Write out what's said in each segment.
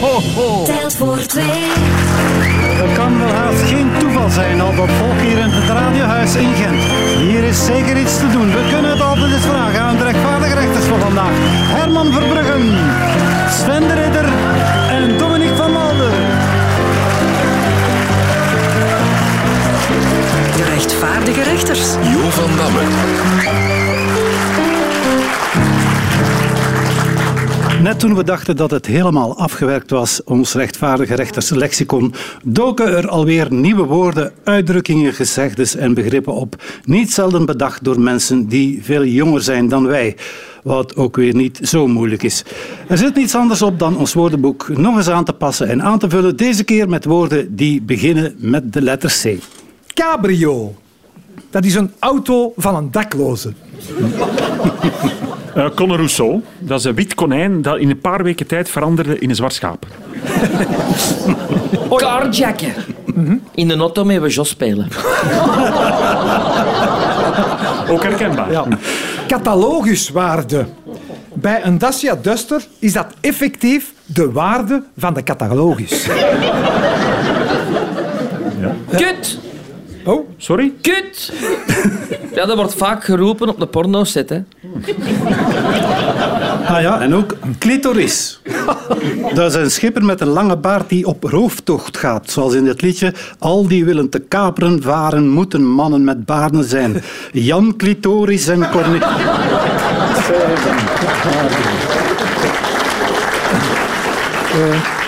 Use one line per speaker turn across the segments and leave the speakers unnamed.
ho, ho.
Telt voor twee.
Het kan wel haast geen toeval zijn, al dat volk hier in het radiohuis in Gent. Hier is zeker iets te doen. We kunnen het altijd eens vragen aan de rechtvaardige rechters van vandaag. Herman Verbruggen, Sven de Ridder en Dominique van Malden.
De rechtvaardige rechters.
Jo van Damme.
Net toen we dachten dat het helemaal afgewerkt was, ons rechtvaardige rechterslexicon, doken er alweer nieuwe woorden, uitdrukkingen, gezegdes en begrippen op. Niet zelden bedacht door mensen die veel jonger zijn dan wij. Wat ook weer niet zo moeilijk is. Er zit niets anders op dan ons woordenboek nog eens aan te passen en aan te vullen. Deze keer met woorden die beginnen met de letter C.
Cabrio. Dat is een auto van een dakloze.
Uh, Conor Rousseau, dat is een wit konijn dat in een paar weken tijd veranderde in een zwart schaap.
Carjacken. In de auto mee we Jos spelen.
Ook herkenbaar.
Ja. Cataloguswaarde. Bij een Dacia Duster is dat effectief de waarde van de catalogus.
Kut!
Oh,
Sorry?
Kut! Ja, dat wordt vaak geroepen op de porno-set, hè.
Ah ja, en ook clitoris. Dat is een schipper met een lange baard die op rooftocht gaat. Zoals in het liedje Al die willen te kaperen varen moeten mannen met baarden zijn. Jan Clitoris en Corne...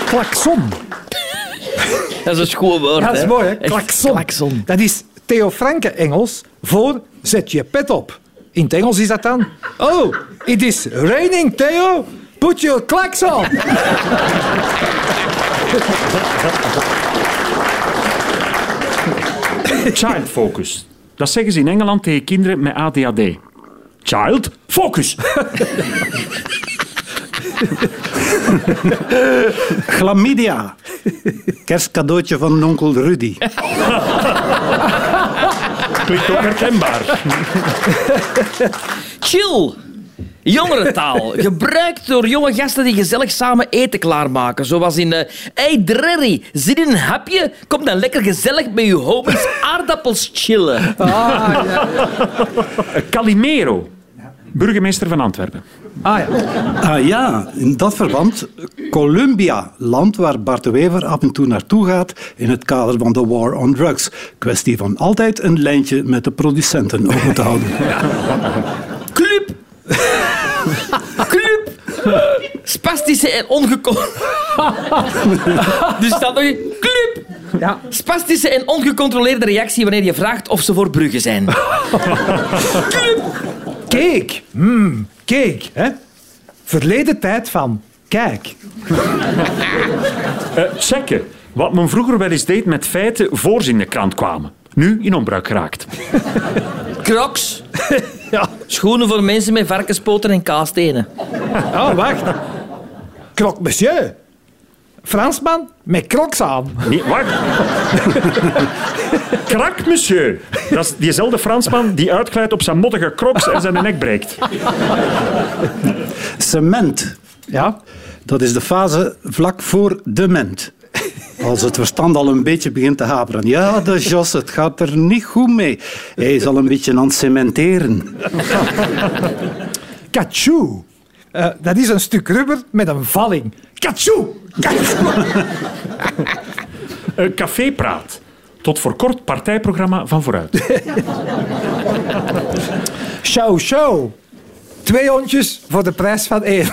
klakson.
Dat is een schoon woord,
Ja, dat is
hè.
mooi, hè? Klakson.
klakson.
Dat is Theo Franke Engels voor zet je pet op. In het Engels is dat dan... Oh, it is raining, Theo. Put your clacks on.
Child focus. Dat zeggen ze in Engeland tegen kinderen met ADHD. Child focus.
Chlamydia. Kerstcadeautje van onkel Rudy.
Klinkt ook herkenbaar.
Chill. Jongerentaal. Gebruikt door jonge gasten die gezellig samen eten klaarmaken. Zoals in... eh hey Drerry, zin in een hapje? Kom dan lekker gezellig met je homies aardappels chillen.
Calimero. Burgemeester van Antwerpen.
Ah ja.
Ah ja, in dat verband Colombia, land waar Bart de Wever af en toe naartoe gaat in het kader van de war on drugs. Kwestie van altijd een lijntje met de producenten open te houden.
Club. Club. Spastische en ongecontroleerde... dus staat nog in... Club.
ja.
Spastische en ongecontroleerde reactie wanneer je vraagt of ze voor Brugge zijn.
Cake. Mm, cake, hè. Verleden tijd van kijk.
Eh, checken. Wat men vroeger wel eens deed met feiten voor ze in de krant kwamen. Nu in onbruik geraakt.
Crocs.
Ja.
Schoenen voor mensen met varkenspoten en kaastenen.
Oh, wacht. Croque monsieur. Fransman met crocs aan.
Nee, wacht. Krak, monsieur. Dat is diezelfde Fransman die uitglijdt op zijn moddige crocs en zijn nek breekt.
Cement,
Ja.
dat is de fase vlak voor de ment. Als het verstand al een beetje begint te haperen. Ja, de Jos, het gaat er niet goed mee. Hij is al een beetje aan het cementeren.
Kachou. Eh, dat is een stuk rubber met een valling. Kachou.
Uh, Cafépraat. Tot voor kort partijprogramma van Vooruit.
Show, show. Twee hondjes voor de prijs van één.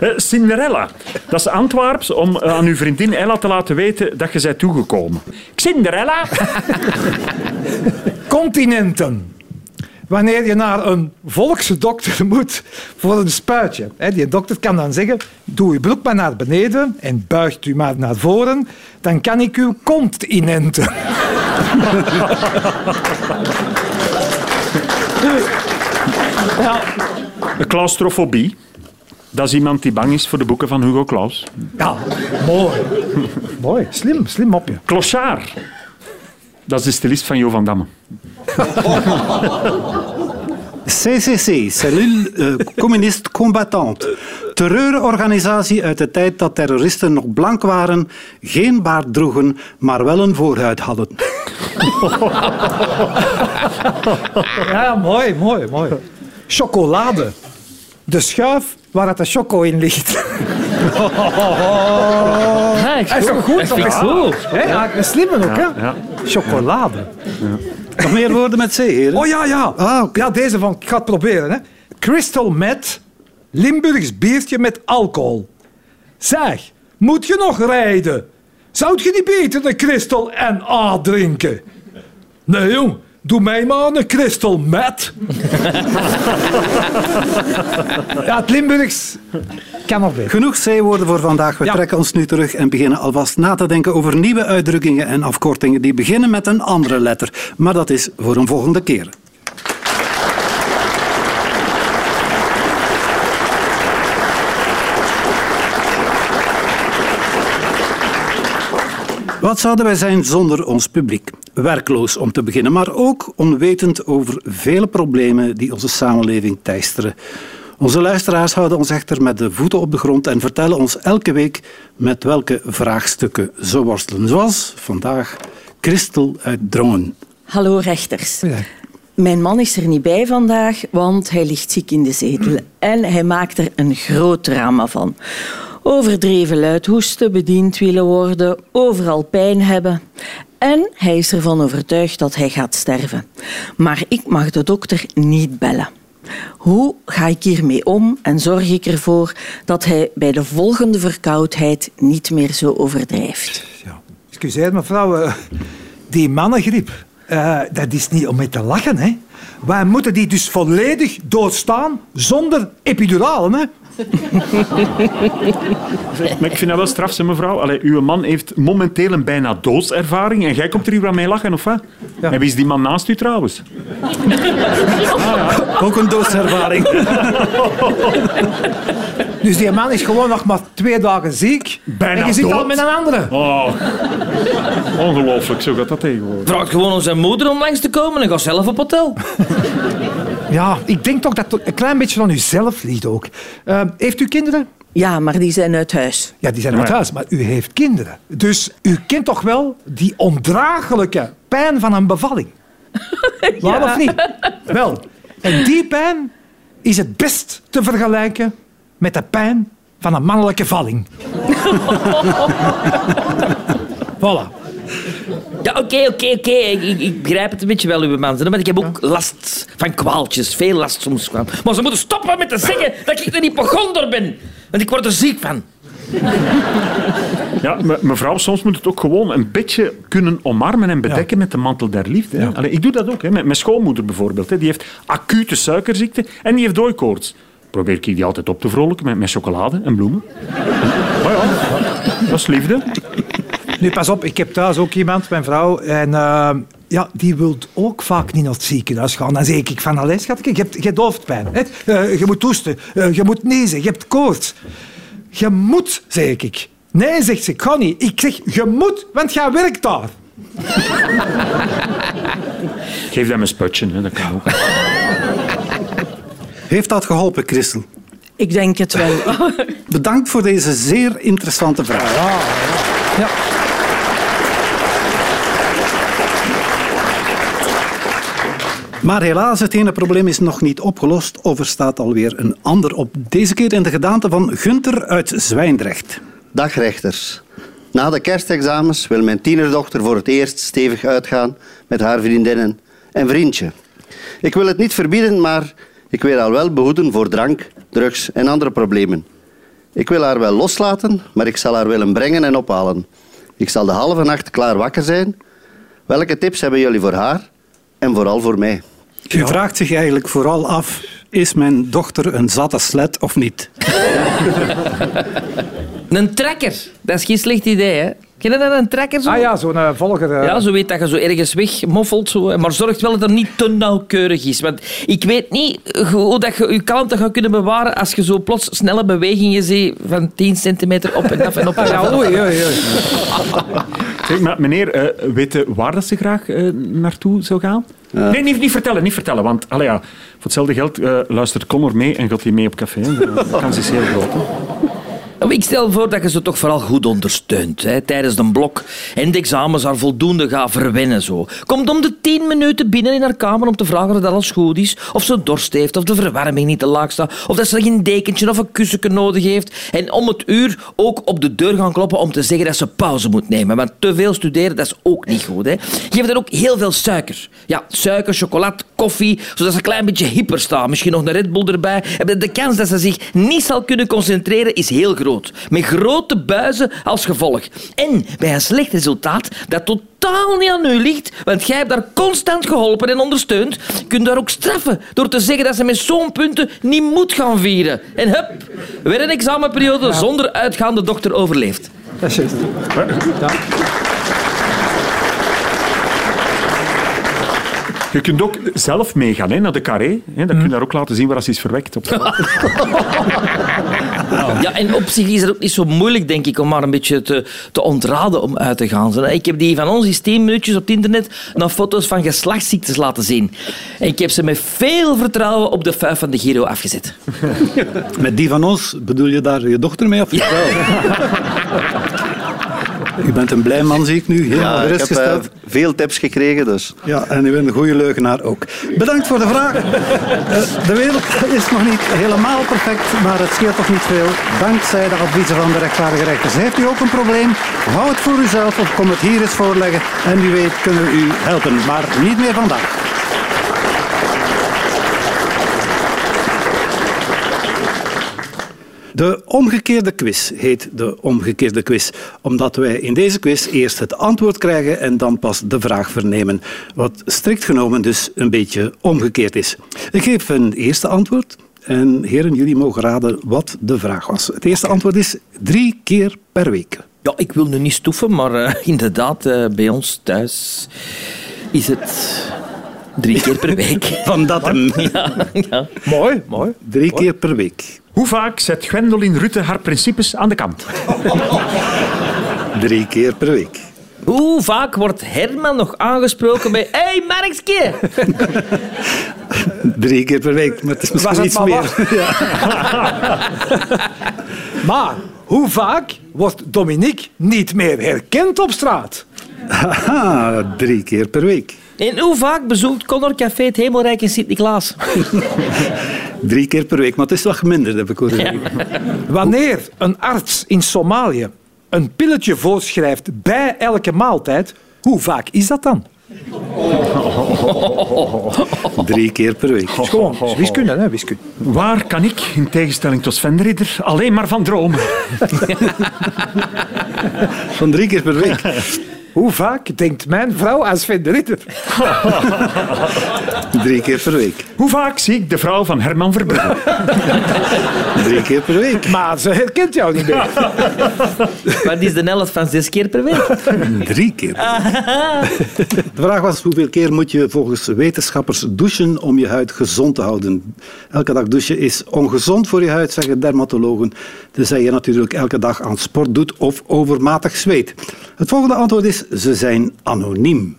Eh, Cinderella. Dat is Antwerps om eh, aan uw vriendin Ella te laten weten dat je bent toegekomen. Cinderella.
Continenten. Wanneer je naar een volksdokter moet voor een spuitje. Hè, Die dokter kan dan zeggen, doe je broek maar naar beneden en buigt u maar naar voren, dan kan ik uw kont inenten. ja,
Claustrofobie. Dat is iemand die bang is voor de boeken van Hugo Claus.
ja, mooi. mooi, slim, slim op je.
Clochard. Dat is de stylist van Jo van Damme.
CCC, Cellule eh, Communiste Combattante. Terreurorganisatie uit de tijd dat terroristen nog blank waren, geen baard droegen, maar wel een voorhuid hadden.
Ja, mooi, mooi, mooi. Chocolade. De schuif waar het de choco in ligt.
Ja, ik
is toch goed?
Dat
toch?
goed.
Hè? Ja, een slimme ook, hè?
ja.
Chocolade.
Nog meer woorden met C, heren?
Oh ja, ja.
Ah.
Ja, deze van, ik ga het proberen. Hè. Crystal Met, Limburgs biertje met alcohol. Zeg, moet je nog rijden? Zou je niet beter een Crystal NA drinken? Nee, jong. Doe mij maar een Crystal Met. ja, het Limburgs kan nog beter.
Genoeg C-woorden voor vandaag. We
Ja.
trekken ons nu terug en beginnen alvast na te denken over nieuwe uitdrukkingen en afkortingen die beginnen met een andere letter. Maar dat is voor een volgende keer. Wat zouden wij zijn zonder ons publiek? Werkloos om te beginnen, maar ook onwetend over vele problemen die onze samenleving teisteren. Onze luisteraars houden ons echter met de voeten op de grond en vertellen ons elke week met welke vraagstukken ze worstelen. Zoals vandaag Christel uit Drongen.
Hallo rechters.
Ja.
Mijn man is er niet bij vandaag, want hij ligt ziek in de zetel. En hij maakt er een groot drama van. Overdreven luid hoesten, bediend willen worden, overal pijn hebben. En hij is ervan overtuigd dat hij gaat sterven. Maar ik mag de dokter niet bellen. Hoe ga ik hiermee om en zorg ik ervoor dat hij bij de volgende verkoudheid niet meer zo overdrijft?
Ja. Excuseer mevrouw, eh, die mannengriep, eh, dat is niet om mee te lachen. Hè? Wij moeten die dus volledig doorstaan zonder epiduralen. Hè?
Maar ik vind dat wel straf, zeg, mevrouw. Allee, uw man heeft momenteel een bijna doodservaring en jij komt er hier aan mee lachen, of wat?
Ja.
En wie is die man naast u trouwens?
Ook een doodservaring.
Dus die man is gewoon nog maar twee dagen ziek.
Bijna
en je zit
dood.
al met een andere.
Oh, ongelooflijk, zo gaat dat tegenwoordig.
Vraag gewoon aan zijn moeder om langs te komen en ga zelf op hotel.
Ja, ik denk toch dat het een klein beetje van uzelf ligt ook. Eh, heeft u kinderen?
Ja, maar die zijn uit huis.
Ja, die zijn uit
Ja.
huis, maar u heeft kinderen. Dus u kent toch wel die ondraaglijke pijn van een bevalling? Waar of niet? Wel, en die pijn is het best te vergelijken met de pijn van een mannelijke valling. voilà.
Ja, oké, oké, oké. Ik, ik, ik begrijp het een beetje wel, uw man. Maar ik heb ook last van kwaaltjes. Veel last soms. van. Maar ze moeten stoppen met te zeggen dat ik een hypochonder ben. Want ik word er ziek van.
Ja, me- mevrouw, soms moet het ook gewoon een beetje kunnen omarmen en bedekken met de mantel der liefde. Allee, ik doe dat ook, hè. Met mijn schoonmoeder bijvoorbeeld. Hè. Die heeft acute suikerziekte en die heeft dooikoorts. Probeer ik die altijd op te vrolijken met, met chocolade en bloemen. Maar ja, dat is liefde.
Nu, pas op, ik heb thuis ook iemand, mijn vrouw, en eh, ja, die wil ook vaak niet naar het ziekenhuis gaan. Dan zeg ik van, allee, schatje, je hebt, je hebt hoofdpijn. Hè? Eh, je moet toesten, eh, je moet niezen, je hebt koorts. Je moet, zeg ik. Nee, zegt ze, ik ga niet. Ik zeg, je moet, want jij werkt daar.
Geef hem een sputje, hè. dat kan ook.
Heeft dat geholpen, Christel?
Ik denk het wel.
Bedankt voor deze zeer interessante vraag.
Ja.
Maar helaas, het ene probleem is nog niet opgelost of er staat alweer een ander op. Deze keer in de gedaante van Gunther uit Zwijndrecht.
Dag rechters. Na de kerstexamens wil mijn tienerdochter voor het eerst stevig uitgaan met haar vriendinnen en vriendje. Ik wil het niet verbieden, maar ik wil haar wel behoeden voor drank, drugs en andere problemen. Ik wil haar wel loslaten, maar ik zal haar willen brengen en ophalen. Ik zal de halve nacht klaar wakker zijn. Welke tips hebben jullie voor haar en vooral voor mij?
U vraagt zich eigenlijk vooral af, is mijn dochter een zatte slet of niet?
Een trekker. Dat is geen slecht idee, hè. Ken je dat, een trekker? Zo?
Ah ja, zo'n eh, volger. eh,
Ja, zo weet dat je zo ergens wegmoffelt. Zo, maar zorg wel dat het niet te nauwkeurig is. Want ik weet niet hoe dat je je kalmte gaat kunnen bewaren als je zo plots snelle bewegingen ziet van 10 centimeter op en af en op. En
Ah, ja,
af.
oei, oei, oei.
Zeg, maar meneer, eh weet u waar dat ze graag naartoe zou gaan? Nee, niet, niet vertellen, niet vertellen. Want allee, ja, voor hetzelfde geld eh, luistert Connor mee en gaat hij mee op café. De kans is heel groot.
Ik stel voor dat je ze toch vooral goed ondersteunt hè, tijdens de blok en de examens haar voldoende gaat verwennen. Zo. Komt om de tien minuten binnen in haar kamer om te vragen of dat alles goed is, of ze dorst heeft, of de verwarming niet te laag staat, of dat ze geen dekentje of een kussentje nodig heeft. En om het uur ook op de deur gaan kloppen om te zeggen dat ze pauze moet nemen. Want te veel studeren, dat is ook niet goed. Hè. Geef er ook heel veel suiker. Ja, suiker, chocolade, koffie, zodat ze een klein beetje hyper staat. Misschien nog een Red Bull erbij. De kans dat ze zich niet zal kunnen concentreren is heel groot. Met grote buizen als gevolg. En bij een slecht resultaat dat totaal niet aan u ligt, want jij hebt daar constant geholpen en ondersteund, kun je daar ook straffen door te zeggen dat ze met zo'n punten niet moet gaan vieren. En hup, weer een examenperiode zonder uitgaande dokter overleefd.
Dat is.
Je kunt ook zelf meegaan hè, naar de carré. Hè. Dan kun je daar ook laten zien waar ze is verwekt. Op
Ja, en op zich is het ook niet zo moeilijk, denk ik, om maar een beetje te, te ontraden om uit te gaan. Ik heb die van ons in 10 minuutjes op het internet naar foto's van geslachtsziektes laten zien. En ik heb ze met veel vertrouwen op de vuif van de Giro afgezet.
Met die van ons, bedoel je daar je dochter mee of je vrouw? U bent een blij man, zie ik nu. Helemaal
Ja, ik heb
gerustgesteld.
veel tips gekregen, dus...
Ja, en u bent een goede leugenaar ook. Bedankt voor de vraag. Eh, De wereld is nog niet helemaal perfect, maar het scheelt toch niet veel. Dankzij de adviezen van de rechtvaardige rechters. Heeft u ook een probleem? Hou het voor uzelf of kom het hier eens voorleggen. En wie weet kunnen we u helpen, maar niet meer vandaag. De omgekeerde quiz heet de omgekeerde quiz, omdat wij in deze quiz eerst het antwoord krijgen en dan pas de vraag vernemen, wat strikt genomen dus een beetje omgekeerd is. Ik geef een eerste antwoord en heren, jullie mogen raden wat de vraag was. Het eerste antwoord is drie keer per week.
Ja, ik wil nu niet stoeven, maar eh, inderdaad, eh, bij ons thuis is het drie keer per week.
Van dat hem.
Ja, ja.
Mooi, mooi.
Drie keer per week.
Hoe vaak zet Gwendolyn Rutte haar principes aan de kant?
Drie keer per week.
Hoe vaak wordt Herman nog aangesproken bij Hey Markske!
Drie keer per week, maar het is misschien iets meer.
Maar hoe vaak wordt Dominique niet meer herkend op straat?
Drie keer per week.
En hoe vaak bezoekt Connor Café het Hemelrijk in Sint-Niklaas?
Drie keer per week, maar het is wat geminderd, heb ik horen zeggen.
Wanneer een arts in Somalië een pilletje voorschrijft bij elke maaltijd, hoe vaak is dat dan?
Drie keer per week.
Dat is gewoon dat is wiskunde, hè? Wiskunde.
Waar kan ik, in tegenstelling tot Sven de Ridder, alleen maar van dromen?
Van drie keer per week.
Hoe vaak denkt mijn vrouw aan Sven de Ritter?
Drie keer per week.
Hoe vaak zie ik de vrouw van Herman Verbrugge?
Drie keer per week.
Maar ze herkent jou niet meer.
Wat is de helft van zes keer per week?
Drie keer. De vraag was hoeveel keer moet je volgens wetenschappers douchen om je huid gezond te houden. Elke dag douchen is ongezond voor je huid, zeggen dermatologen. Tenzij je natuurlijk elke dag aan sport doet of overmatig zweet. Het volgende antwoord is, ze zijn anoniem.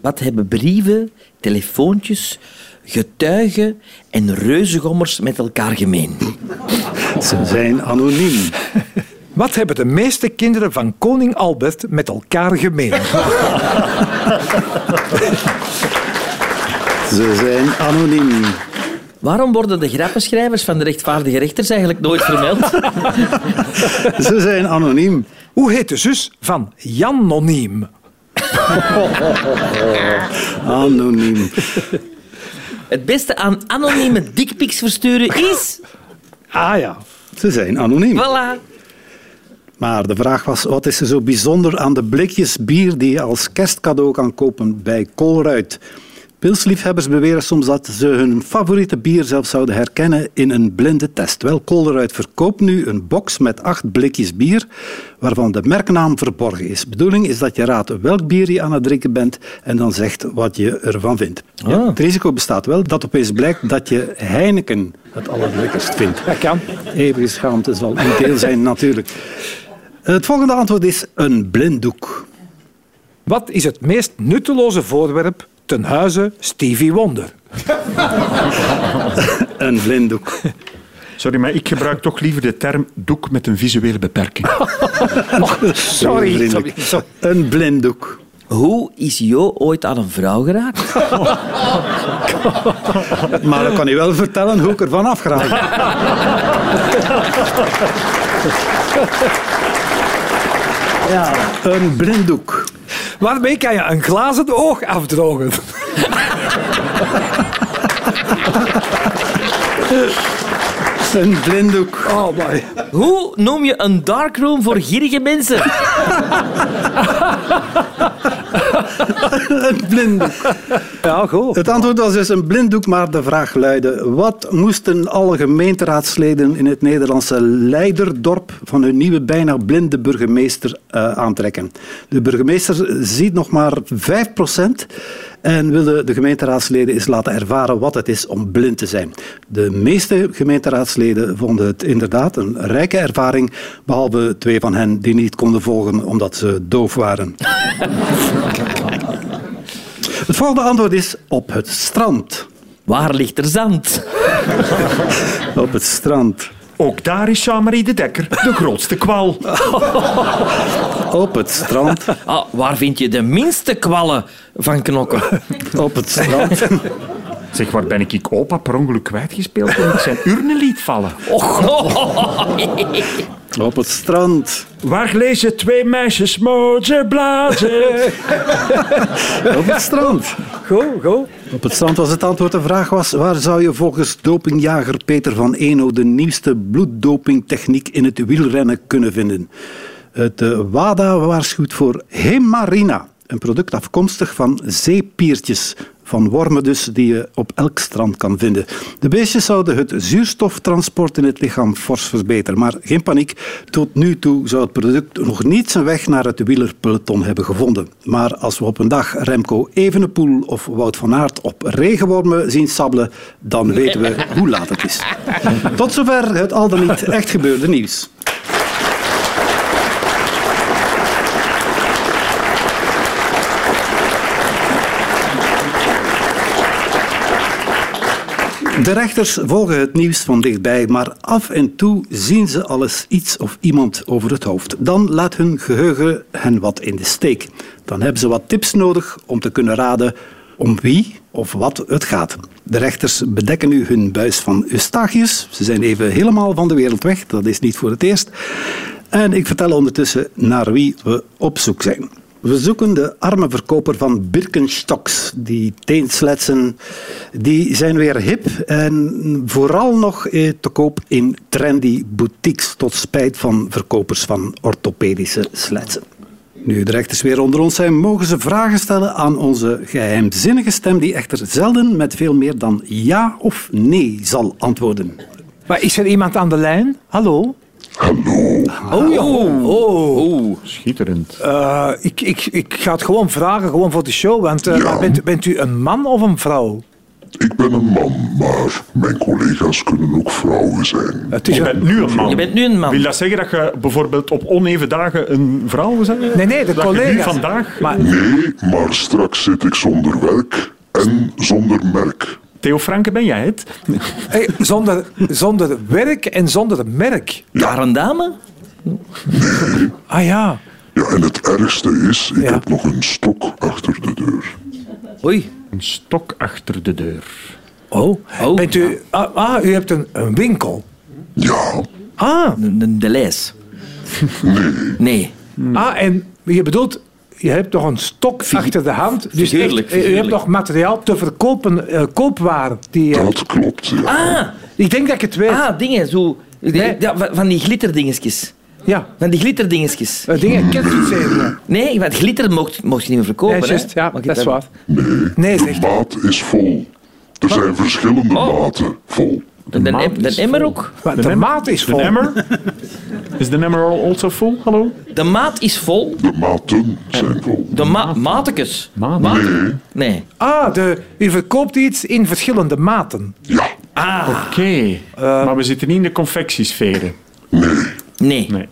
Wat hebben brieven, telefoontjes, getuigen en reuzengommers met elkaar gemeen?
Ze zijn anoniem.
Wat hebben de meeste kinderen van koning Albert met elkaar gemeen?
Ze zijn anoniem.
Waarom worden de grappenschrijvers van de rechtvaardige rechters eigenlijk nooit vermeld?
Ze zijn anoniem.
Hoe heet de zus van Janoniem?
Anoniem.
Het beste aan anonieme dickpics versturen is...
Ah ja.
Ze zijn anoniem.
Voilà.
Maar de vraag was, wat is er zo bijzonder aan de blikjes bier die je als kerstcadeau kan kopen bij Colruyt? Pilsliefhebbers beweren soms dat ze hun favoriete bier zelfs zouden herkennen in een blinde test. Wel, Colruyt verkoopt nu een box met acht blikjes bier, waarvan de merknaam verborgen is. De bedoeling is dat je raadt welk bier je aan het drinken bent en dan zegt wat je ervan vindt. Ja,
Ah.
het risico bestaat wel dat opeens blijkt dat je Heineken het allerlekkerst vindt.
Dat kan.
Eeuwige schaamte zal een deel zijn, natuurlijk. Het volgende antwoord is een blinddoek.
Wat is het meest nutteloze voorwerp ten huize Stevie Wonder.
Een blinddoek.
Sorry, maar ik gebruik toch liever de term doek met een visuele beperking.
Sorry. Sorry.
Een blinddoek.
Hoe is Jo ooit aan een vrouw geraakt?
Maar ik kan je wel vertellen hoe ik ervan afgeraak. Ja, een blinddoek.
Waarmee kan je een glazen oog afdrogen?
Een blinddoek.
Oh, my.
Hoe noem je een darkroom voor gierige mensen?
Een blinddoek.
Ja, goed.
Het antwoord was dus een blinddoek, maar de vraag luidde... Wat moesten alle gemeenteraadsleden in het Nederlandse Leiderdorp van hun nieuwe bijna blinde burgemeester eh, aantrekken? De burgemeester ziet nog maar 5% en wilde de gemeenteraadsleden eens laten ervaren wat het is om blind te zijn. De meeste gemeenteraadsleden vonden het inderdaad een rijke ervaring, behalve twee van hen die niet konden volgen omdat ze doof waren. Het volgende antwoord is op het strand.
Waar ligt er zand?
Op het strand.
Ook daar is Jean-Marie de Dekker de grootste kwal.
Op het strand.
Ah, waar vind je de minste kwallen van knokken?
Op het strand.
Zeg, waar ben ik ik opa per ongeluk kwijtgespeeld toen ik zijn urne liet vallen?
Op het strand.
Waar lezen twee meisjes mooie blazen?
Op het strand.
Goed, goed.
Op het strand was het antwoord. De vraag was, waar zou je volgens dopingjager Peter van Eno de nieuwste bloeddopingtechniek in het wielrennen kunnen vinden? Het eh, WADA waarschuwt voor hemarina, een product afkomstig van zeepiertjes. Van wormen dus, die je op elk strand kan vinden. De beestjes zouden het zuurstoftransport in het lichaam fors verbeteren. Maar geen paniek, tot nu toe zou het product nog niet zijn weg naar het wielerpeloton hebben gevonden. Maar als we op een dag Remco Evenepoel of Wout van Aert op regenwormen zien sabbelen, dan weten we hoe laat het is. Tot zover het al dan niet echt gebeurde nieuws. De rechters volgen het nieuws van dichtbij, maar af en toe zien ze alles iets of iemand over het hoofd. Dan laat hun geheugen hen wat in de steek. Dan hebben ze wat tips nodig om te kunnen raden om wie of wat het gaat. De rechters bedekken nu hun buis van Eustachius. Ze zijn even helemaal van de wereld weg, dat is niet voor het eerst. En ik vertel ondertussen naar wie we op zoek zijn. We zoeken de arme verkoper van Birkenstocks. Die teensletsen die zijn weer hip en vooral nog eh, te koop in trendy boutiques tot spijt van verkopers van orthopedische sletsen. Nu de rechters weer onder ons zijn, mogen ze vragen stellen aan onze geheimzinnige stem die echter zelden met veel meer dan ja of nee zal antwoorden.
Maar is er iemand aan de lijn? Hallo?
Oh, ja. Oh.
Schitterend.
Eh, ik, ik, ik ga het gewoon vragen, gewoon voor de show. Want eh, maar bent, bent u een man of een vrouw?
Ik ben een man, maar mijn collega's kunnen ook vrouwen zijn.
Het is
Je
een-
bent nu een man.
Je bent nu een man.
Wil dat zeggen dat je bijvoorbeeld op oneven dagen een vrouw bent?
Nee, nee, de
dat Je nu
collega's.
vandaag...
Maar,
Nee, maar straks zit ik zonder werk en zonder merk.
Theo Franke, ben jij het?
hey, zonder, zonder werk en zonder merk.
Daar een dame?
Ah ja.
Ja, en het ergste is, ik
Ja.
heb nog een stok achter de deur.
Oei.
Een stok achter de deur.
Oh.
Oh.
Bent u, ah, ah, u hebt een, een winkel.
Ja,
Ah.
De, de, de lijs. Nee.
ah, en je bedoelt, je hebt nog een stok achter de hand. Dus
figuurlijk,
echt, eh, u hebt nog materiaal te verkopen, eh, koopwaar. Die, eh,
dat klopt. Ja.
Ah,
ik denk dat ik het weet.
ah dingen, zo...
Nee.
Ja, van- die glitterdingetjes.
Ja.
Van die glitterdingetjes.
Eh, dingen, kettingserie.
Nee, want glitter mocht, mocht je niet meer verkopen.
Juist. Ja,
je
dat is waar.
Nee,
Nee,
de maat is vol. Er zijn verschillende maten vol.
De, de, de
is
emmer
vol.
ook.
De
maat is vol.
De emmer? Is de emmer al also full? Hallo?
De maat is vol.
De maten zijn vol.
De ma matekes.
Maat?
Nee,
Nee.
Ah, de, u verkoopt iets in verschillende maten.
ja,
Oké. maar we zitten niet in de confectiesferen.
nee.
Nee.
Nee.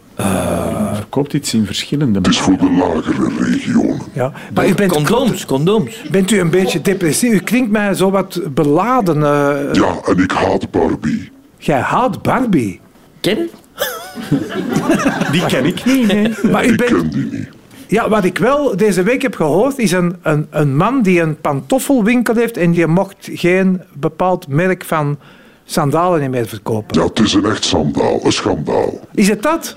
Verkoopt iets in verschillende
Het is voor de lagere regionen.
Ja. Maar u bent,
Condooms, condooms.
bent u een beetje depressief? U klinkt mij zo wat beladen. eh.
Ja, en ik haat Barbie.
jij haat Barbie.
Ken?
Die ken ik niet. hè.
Maar u
Ik
bent,
ken die niet.
ja, wat ik wel deze week heb gehoord, is een, een, een man die een pantoffelwinkel heeft en die mocht geen bepaald merk van sandalen niet meer verkopen.
Ja, het is een echt schandaal. Een schandaal.
Is het dat?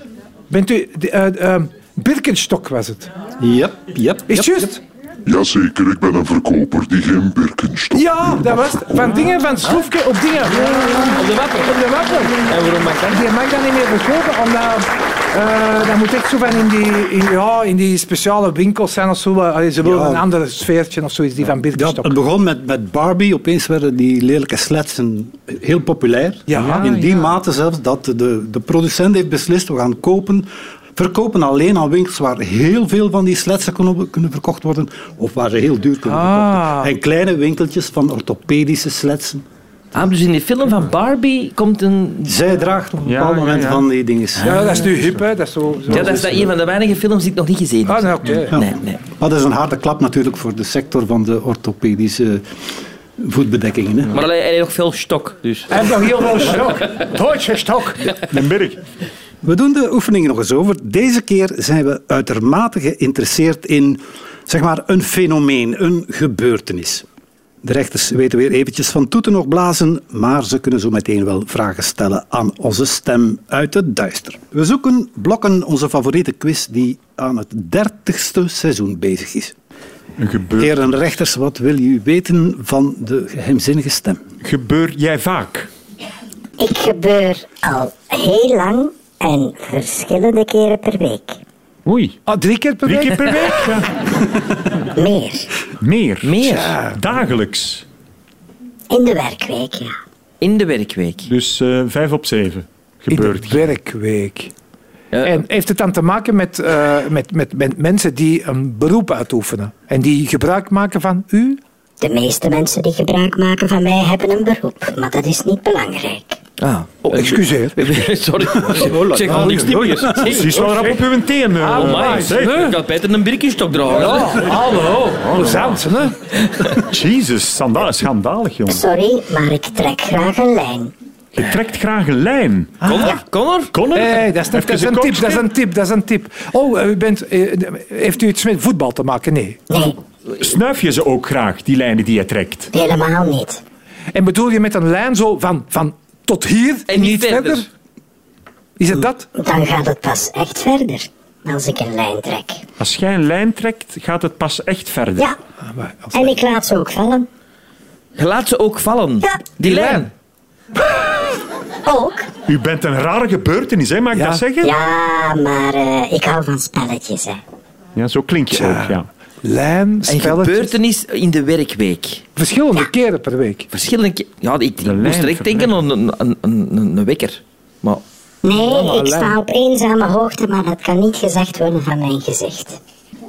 Bent u... de- eh, eh, Birkenstock was het.
Yep, yep.
Is het
yep,
juist?
Jazeker, ik ben een verkoper die geen Birkenstock
Ja, dat was het. Van dingen, van schroefje op dingen.
Op de wappen.
Op de wappen.
En waarom mag dat?
Die mag dat niet meer verkopen, omdat eh, dat moet echt zo van in die, in, ja, in die speciale winkels zijn of zo. Allee, ze willen
Ja.
een ander sfeertje of zoiets, die van
Ja,
Birkenstock.
het begon met, met Barbie. Opeens werden die lelijke sletsen heel populair.
Ja,
In die
ja.
mate zelfs dat de, de producent heeft beslist, we gaan kopen, verkopen alleen aan winkels waar heel veel van die sletsen kunnen, kunnen verkocht worden of waar ze heel duur kunnen verkocht
Ah.
worden. En kleine winkeltjes van orthopedische sletsen.
Ah, dus in die film van Barbie komt een...
Zij draagt op een bepaald
ja,
moment
ja.
van die dingen.
Ja, dat is nu hip, hè. Dat is zo, zo.
Ja, dat is dat een van de weinige films die ik nog niet gezien heb.
Ah, nee, oké.
Ja.
Nee, nee.
Maar dat is een harde klap natuurlijk voor de sector van de orthopedische voetbedekkingen. Hè.
Maar heeft nog veel stok, dus...
Hij heeft nog heel veel stok. Duitse stok.
Een berg.
We doen de oefening nog eens over. Deze keer zijn we uitermate geïnteresseerd in zeg maar, een fenomeen, een gebeurtenis. De rechters weten weer eventjes van toeten nog blazen, maar ze kunnen zo meteen wel vragen stellen aan onze stem uit het duister. We zoeken blokken onze favoriete quiz die aan het dertigste seizoen bezig is.
Een gebeur...
Heren rechters, wat wil u weten van de geheimzinnige stem?
Gebeur jij vaak?
Ik gebeur al heel lang en verschillende keren per week.
Oei.
Ah, drie keer per
Drie
week?
keer per week? Ja.
Meer.
Meer.
Meer.
Dagelijks.
In de werkweek, ja.
In de werkweek.
Dus eh, vijf op zeven
In
gebeurt.
de werkweek.
Ja.
En heeft het dan te maken met, eh, met, met, met mensen die een beroep uitoefenen en die gebruik maken van u?
De meeste mensen die gebruik maken van mij hebben een beroep, maar dat is niet belangrijk.
Ah.
Oh, excuseer.
Sorry. Ik zeg al niks meer.
Precies wel rap op uw teen. eh.
Oh, my.
zeg.
Ik had beter een birkenstok dragen.
Ja, hallo. Plezant, hè?
Jezus, schandalig, schandalig, jongen.
Sorry, maar ik trek graag een lijn.
Je trekt graag een lijn.
Connor? Connor?
Connor?
Hey, dat, is, dat, is een tip, dat is een tip, dat is een tip. Oh, u bent, eh, heeft u iets met voetbal te maken? Nee.
Nee,
Snuif je ze ook graag, die lijnen die je trekt?
helemaal niet.
En bedoel je met een lijn zo van, van tot hier
En niet verder.
Is het dat?
Dan gaat het pas echt verder als ik een lijn trek.
Als jij een lijn trekt, gaat het pas echt verder.
Ja, en ik laat ze ook vallen.
Je laat ze ook vallen.
Ja.
Die lijn.
Ook?
U bent een rare gebeurtenis, hè? mag ik
Ja.
dat zeggen?
Ja, maar eh, ik hou van spelletjes, hè.
Ja, zo klink je ook, ja.
Lijn,
Een gebeurtenis in de werkweek.
Verschillende keren per week.
Verschillende ke- Ja, ik, ik
lijn
moest direct denken aan een, een, een, een, een wekker. Maar
Nee, ik
lijn.
sta op eenzame hoogte, maar dat kan niet gezegd worden van mijn gezicht.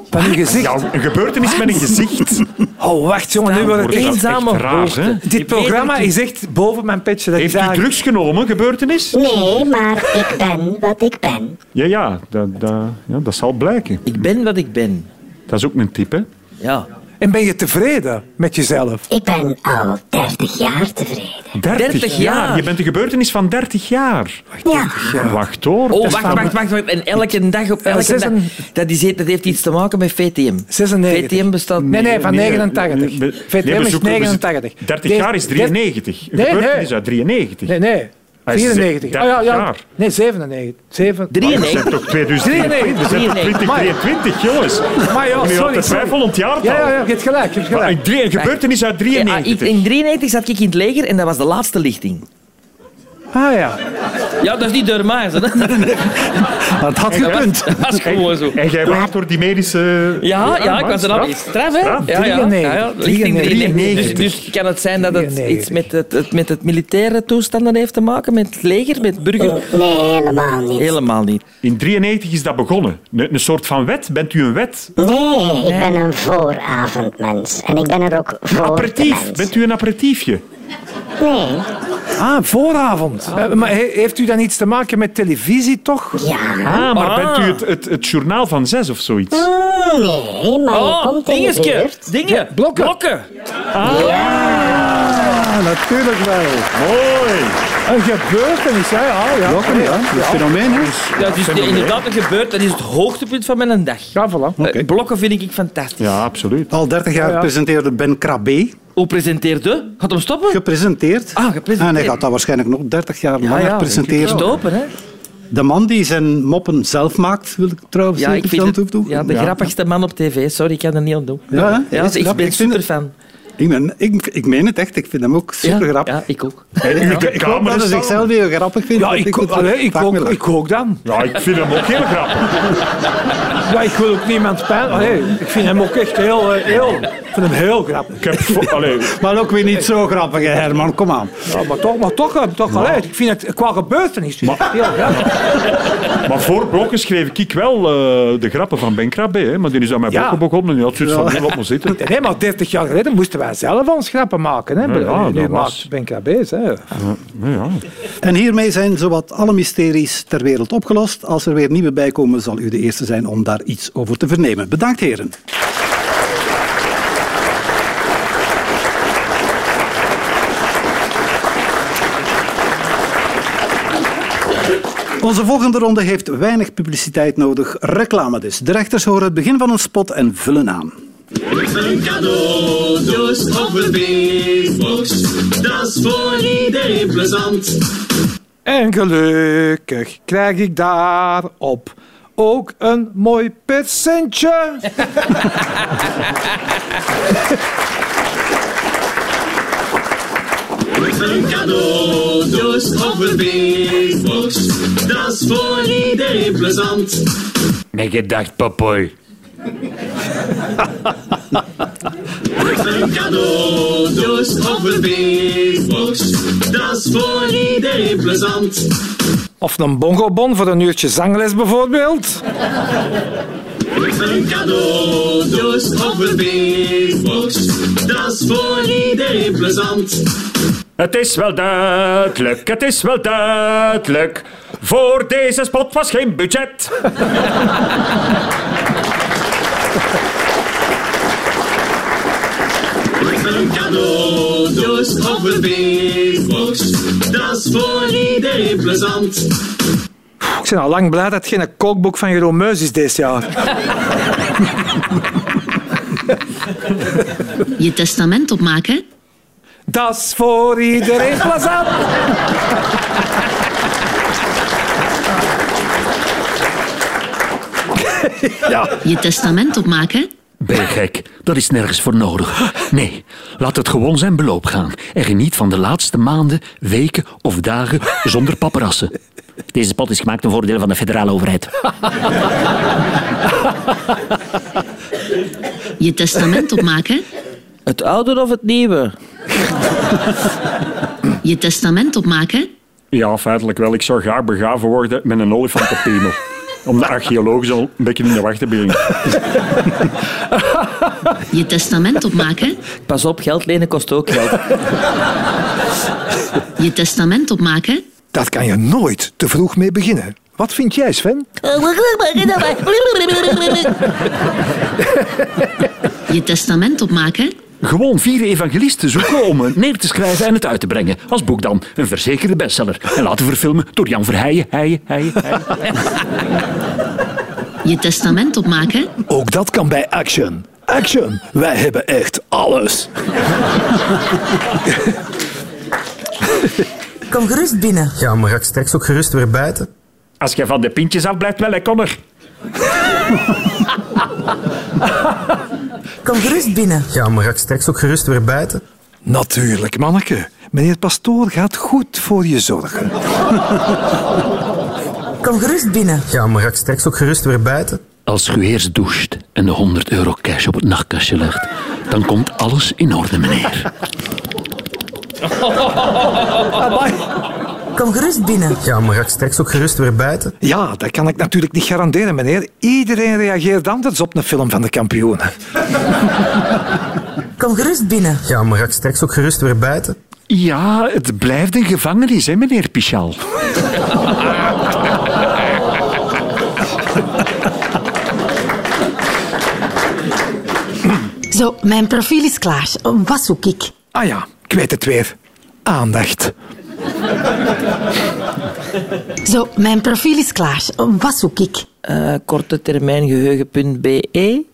Van uw gezicht.
Ja, een gebeurtenis met een gezicht.
Oh, wacht jongen, nu wordt het
eenzame hoogte.
hè?
Dit programma is echt boven mijn petje. Dat
Heeft u
eigenlijk-
drugs genomen, gebeurtenis?
Nee, maar ik ben wat ik ben.
Ja, ja, dat, dat, ja, dat zal blijken.
ik ben wat ik ben.
Dat is ook een tip, hè?
Ja.
En ben je tevreden met jezelf?
Ik ben al 30 jaar tevreden.
30,
30
jaar. Je bent een gebeurtenis van 30 jaar.
Ja,
Wacht hoor.
Oh, wacht, wacht, wacht, wacht. En elke dag op elke
zes
dag.
en-
Dat, is, dat heeft iets te maken met VTM.
96.
VTM bestaat...
Nee, nee, van
Nee,
89.
nee, we-
VTM
nee,
is
zoeken- we
89.
30
Deze-
jaar is 93. Een
Nee,
gebeurtenis uit 93.
Nee, nee.
Hij is
94.
30
Oh, ja, ja.
jaar.
Nee, 97. 7.
We
93.
zijn toch 2023? We zijn toch 2023, jongens?
Maar ja, sorry.
had het. 500 jaar
Ja, ja, ja, je hebt gelijk. Je hebt
Maar
gelijk.
een drie- een gebeurtenis uit
Ja, ik,
93.
in 93 zat ik in het leger en dat was de laatste lichting.
Ah ja.
Ja, dat is niet door mij. hè.
Maar het had
Dat was,
gekund.
dat was gewoon zo.
En jij wacht door die medische...
Ja, ja, ik was er al iets straf, hè? Ja, ja, ja, ja. Lichting
93.
93. Dus, dus kan het zijn dat het
93.
iets met het, het, met het militaire toestanden heeft te maken, met het leger, met burger?
nee, helemaal niet.
Helemaal niet.
In 93 is dat begonnen. Een, een soort van wet. Bent u een wet?
Nee, ik ben een vooravondmens. En ik ben er ook voor
Aperitief. Bent u een aperitiefje?
Nee.
Ah, vooravond. Eh, maar he- heeft u dan iets te maken met televisie, toch?
Ja.
Ah, maar
Ah.
bent u het, het, het journaal van zes of zoiets?
Nee, maar
Oh,
komt in de
dingeske.
buurt.
Dingen.
blokken.
Blokken.
Ja, natuurlijk wel.
Mooi.
Een gebeurtenis, hè? Ja, ja.
Ja. Dat is een fenomeen, hè?
Ja, het is inderdaad een gebeurd. Dat is het hoogtepunt van mijn dag.
Ja, voilà.
Eh, Blokken vind ik fantastisch.
Ja, absoluut.
Al 30 jaar
Ja, ja.
presenteerde Ben Krabbe.
Hoe presenteerde? Gaat hem stoppen?
Gepresenteerd.
Ah, gepresenteerd.
En hij gaat dat waarschijnlijk nog 30 jaar
ja,
langer
ja,
presenteren.
Stoppen, hè?
De man die zijn moppen zelf maakt, wil ik trouwens
Ja, ik
zeker
vind het,
toevoegen.
ja, de grappigste man op tv. Sorry, ik kan er niet aan doen.
Ja?
Ja, dus ik ben
Ik Ik, ben, ik, ik meen het echt, ik vind hem ook super grappig.
Ja, ik ook.
Ik,
Ik hoop dat hij zichzelf heel grappig vindt.
Ja, ik, ik, ook, ik ook dan.
Ja, ik vind hem ook heel grappig.
Ja, ik wil ook niemand pijn. Allee, ik vind hem ook echt heel, eh, heel, ik vind hem heel grappig.
Ik heb... Allee,
Maar ook weer niet zo grappig, hè, Herman. Kom aan.
Ja, maar toch, maar toch, eh, toch allee, ik vind het qua gebeurtenis dus heel grappig.
maar voor blokken schreef ik wel eh, de grappen van Ben Krabbe, hè, maar die is aan mijn
Ja.
blokken begonnen en die had zoiets van, laat maar zitten.
Nee, maar 30 jaar geleden moesten wij zelf ons grappen maken. Hè.
Ja, ja,
nu
was-
Ben.
Ja, ja.
En hiermee zijn zowat alle mysteries ter wereld opgelost. Als er weer nieuwe bijkomen, zal u de eerste zijn om daar iets over te vernemen. Bedankt, heren. Onze volgende ronde heeft weinig publiciteit nodig. Reclame dus. De rechters horen het begin van een spot en vullen aan.
Een cadeau, dus op een beestbox. Dat is voor iedereen plezant.
En gelukkig krijg ik daarop ook een mooi percentje.
Een cadeau, dus op een beestbox. Dat is voor iedereen plezant.
Mijn gedacht,
Een cadeau, dus op een beestbox. Dat is voor iedereen plezant.
Of een bongobon voor een uurtje zangles bijvoorbeeld.
Een cadeau, dus op een beestbox. Dat is voor iedereen plezant.
Het is wel duidelijk, het is wel duidelijk. Voor deze spot was geen budget.
Een cadeau, dus op een beestbox. Dat is voor iedereen plezant.
Ik ben al lang blij dat het geen kookboek van Jeroen Meus is dit jaar.
Je testament opmaken?
Dat is voor iedereen plezant.
Je testament opmaken?
Ben je gek? Dat is nergens voor nodig. Nee, laat het gewoon zijn beloop gaan. En geniet van de laatste maanden, weken of dagen zonder paparazzen. Deze spot is gemaakt ten voordele van de federale overheid.
Je testament opmaken?
Het oude of het nieuwe?
Je testament opmaken?
Ja, feitelijk wel. Ik zou graag begraven worden met een olifantenpemel. Om de archeologen zo een beetje in de wacht te brengen.
Je testament opmaken?
Pas op, geld lenen kost ook geld.
Je testament opmaken?
Dat kan je nooit te vroeg mee beginnen. Wat vind jij, Sven?
Je testament opmaken?
Gewoon vier evangelisten zoeken om het neer te schrijven en het uit te brengen. Als boek dan een verzekerde bestseller. En laten verfilmen door Jan Verheijen. Heijen, heijen, heijen.
Je testament opmaken?
Ook dat kan bij Action. Action, wij hebben echt alles.
Kom gerust binnen.
Ja, maar ga ik straks ook gerust weer buiten?
Als je van de pintjes af blijft, wel, hè, Connor.
Kom gerust binnen.
Ja, maar ga ik straks ook gerust weer buiten?
Natuurlijk, manneke. Meneer Pastoor gaat goed voor je zorgen.
Kom gerust binnen.
Ja, maar ga ik straks ook gerust weer buiten?
Als u eerst doucht en de 100 euro cash op het nachtkastje legt, dan komt alles in orde, meneer.
Kom gerust binnen.
Ja, maar ga ik straks ook gerust weer buiten?
Ja, dat kan ik natuurlijk niet garanderen, meneer. Iedereen reageert anders op een film van de kampioenen.
Kom gerust binnen.
Ja, maar ga ik straks ook gerust weer buiten?
Ja, het blijft een gevangenis, hè, meneer Pichal.
Zo, mijn profiel is klaar. Wat zoek ik?
Ah ja, ik weet het weer. Aandacht.
Zo, mijn profiel is klaar. Wat zoek ik?
Eh, korte termijn geheugen.be.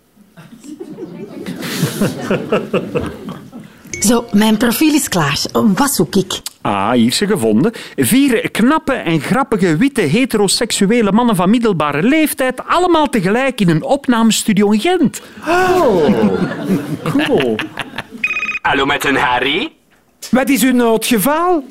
Zo, mijn profiel is klaar. Wat zoek ik?
Ah, hier is ze gevonden. Vier knappe en grappige witte heteroseksuele mannen van middelbare leeftijd, allemaal tegelijk in een opnamestudio in Gent. Oh, cool.
Hallo met een Harry?
Wat is uw noodgeval?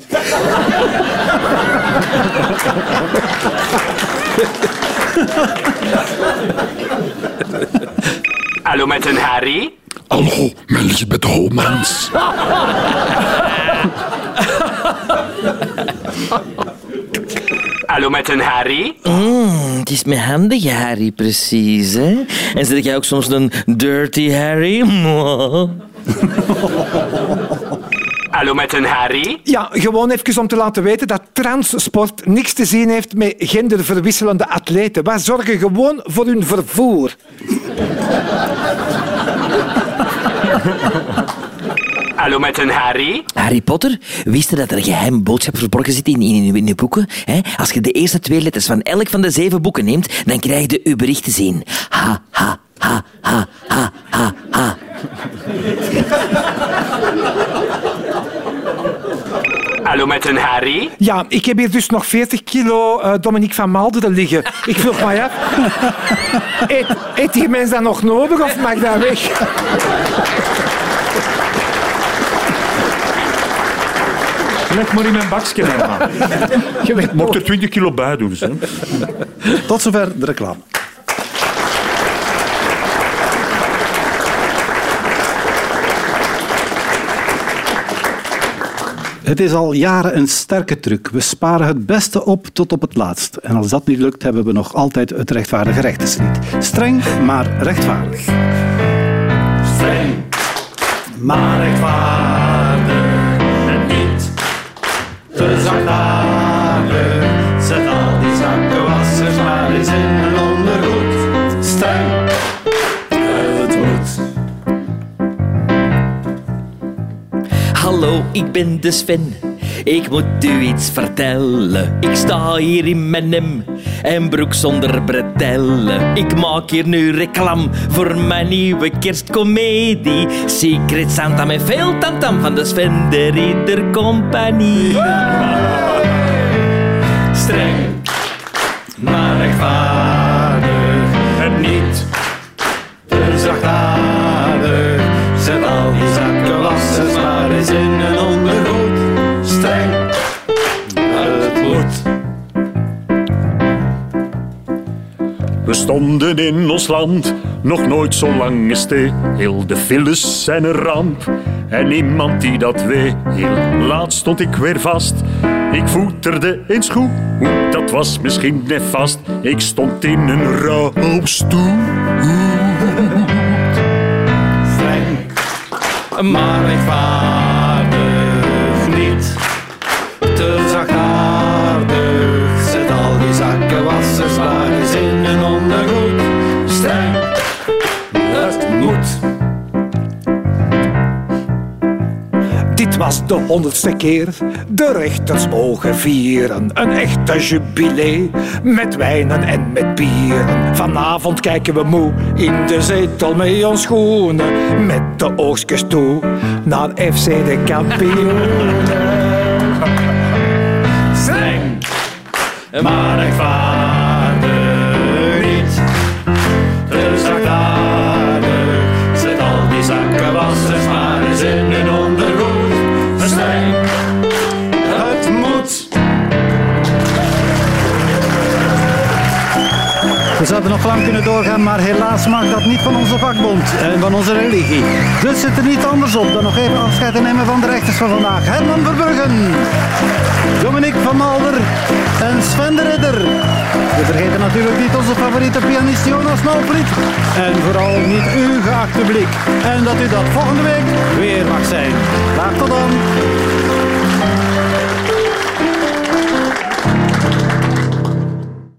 Hallo met een Harry?
Hallo, met Lisbeth Holmans.
Hallo met een Harry?
Mm, het is mijn handige Harry, precies. Hè? En zeg jij ook soms een dirty Harry?
Hallo met een Harry?
Ja, gewoon even om te laten weten dat transsport niks te zien heeft met genderverwisselende atleten. Wij zorgen gewoon voor hun vervoer.
Hallo met een Harry?
Harry Potter, wist je dat er een geheime boodschap verborgen zit in, in, in je boeken? Hè? Als je de eerste twee letters van elk van de zeven boeken neemt, dan krijg je uw bericht te zien. Ha, ha, ha, ha, ha, ha, ha.
Hallo met een Harry?
Ja, ik heb hier dus nog 40 kilo eh, Dominique van Malderen liggen. Ik vroeg mij af. Eet, eet die mens dat nog nodig of mag dat weg?
Leg maar in mijn bakje, Herman.
Je weet
Mocht er 20 kilo bij doen. Hè.
Tot zover de reclame. Het is al jaren een sterke truc. We sparen het beste op tot op het laatst. En als dat niet lukt, hebben we nog altijd het rechtvaardige rechterslied. Streng, maar rechtvaardig. Streng, maar rechtvaardig. En niet te.
Hallo, ik ben de Sven. Ik moet u iets vertellen. Ik sta hier in mijn nem en broek zonder bretellen. Ik maak hier nu reclame voor mijn nieuwe kerstcomedie. Secret Santa met veel tamtam van de Sven de Ridder Compagnie.
Streng, maar rechtvaardig. En niet te zachtaardig. In een ondergoed. Streng, het moet.
We stonden in ons land nog nooit zo lang stil. Heel de files zijn een ramp. En niemand die dat weet. Heel laat stond ik weer vast. Ik voeterde eens goed. Dat was misschien net vast. Ik stond in een rouwstoel.
Streng, maar rechtvaardig. Zet al die zakkenwassers maar eens in een ondergoed. Streng, het moet.
Dit was de honderdste keer. De rechters mogen vieren. Een echte jubilee. Met wijnen en met bieren. Vanavond kijken we moe in de zetel met ons schoenen. Met de oogstjes toe naar FC de kampioenen.
Maar
Zouden nog lang kunnen doorgaan, maar helaas mag dat niet van onze vakbond en van onze religie. Dus zit er niet anders op dan nog even afscheid te nemen van de rechters van vandaag. Herman Verbruggen, Dominique van Malder en Sven de Ridder. We vergeten natuurlijk niet onze favoriete pianist Jonas Malvliet. En vooral niet uw geachte blik. En dat u dat volgende week weer mag zijn. Graag tot dan.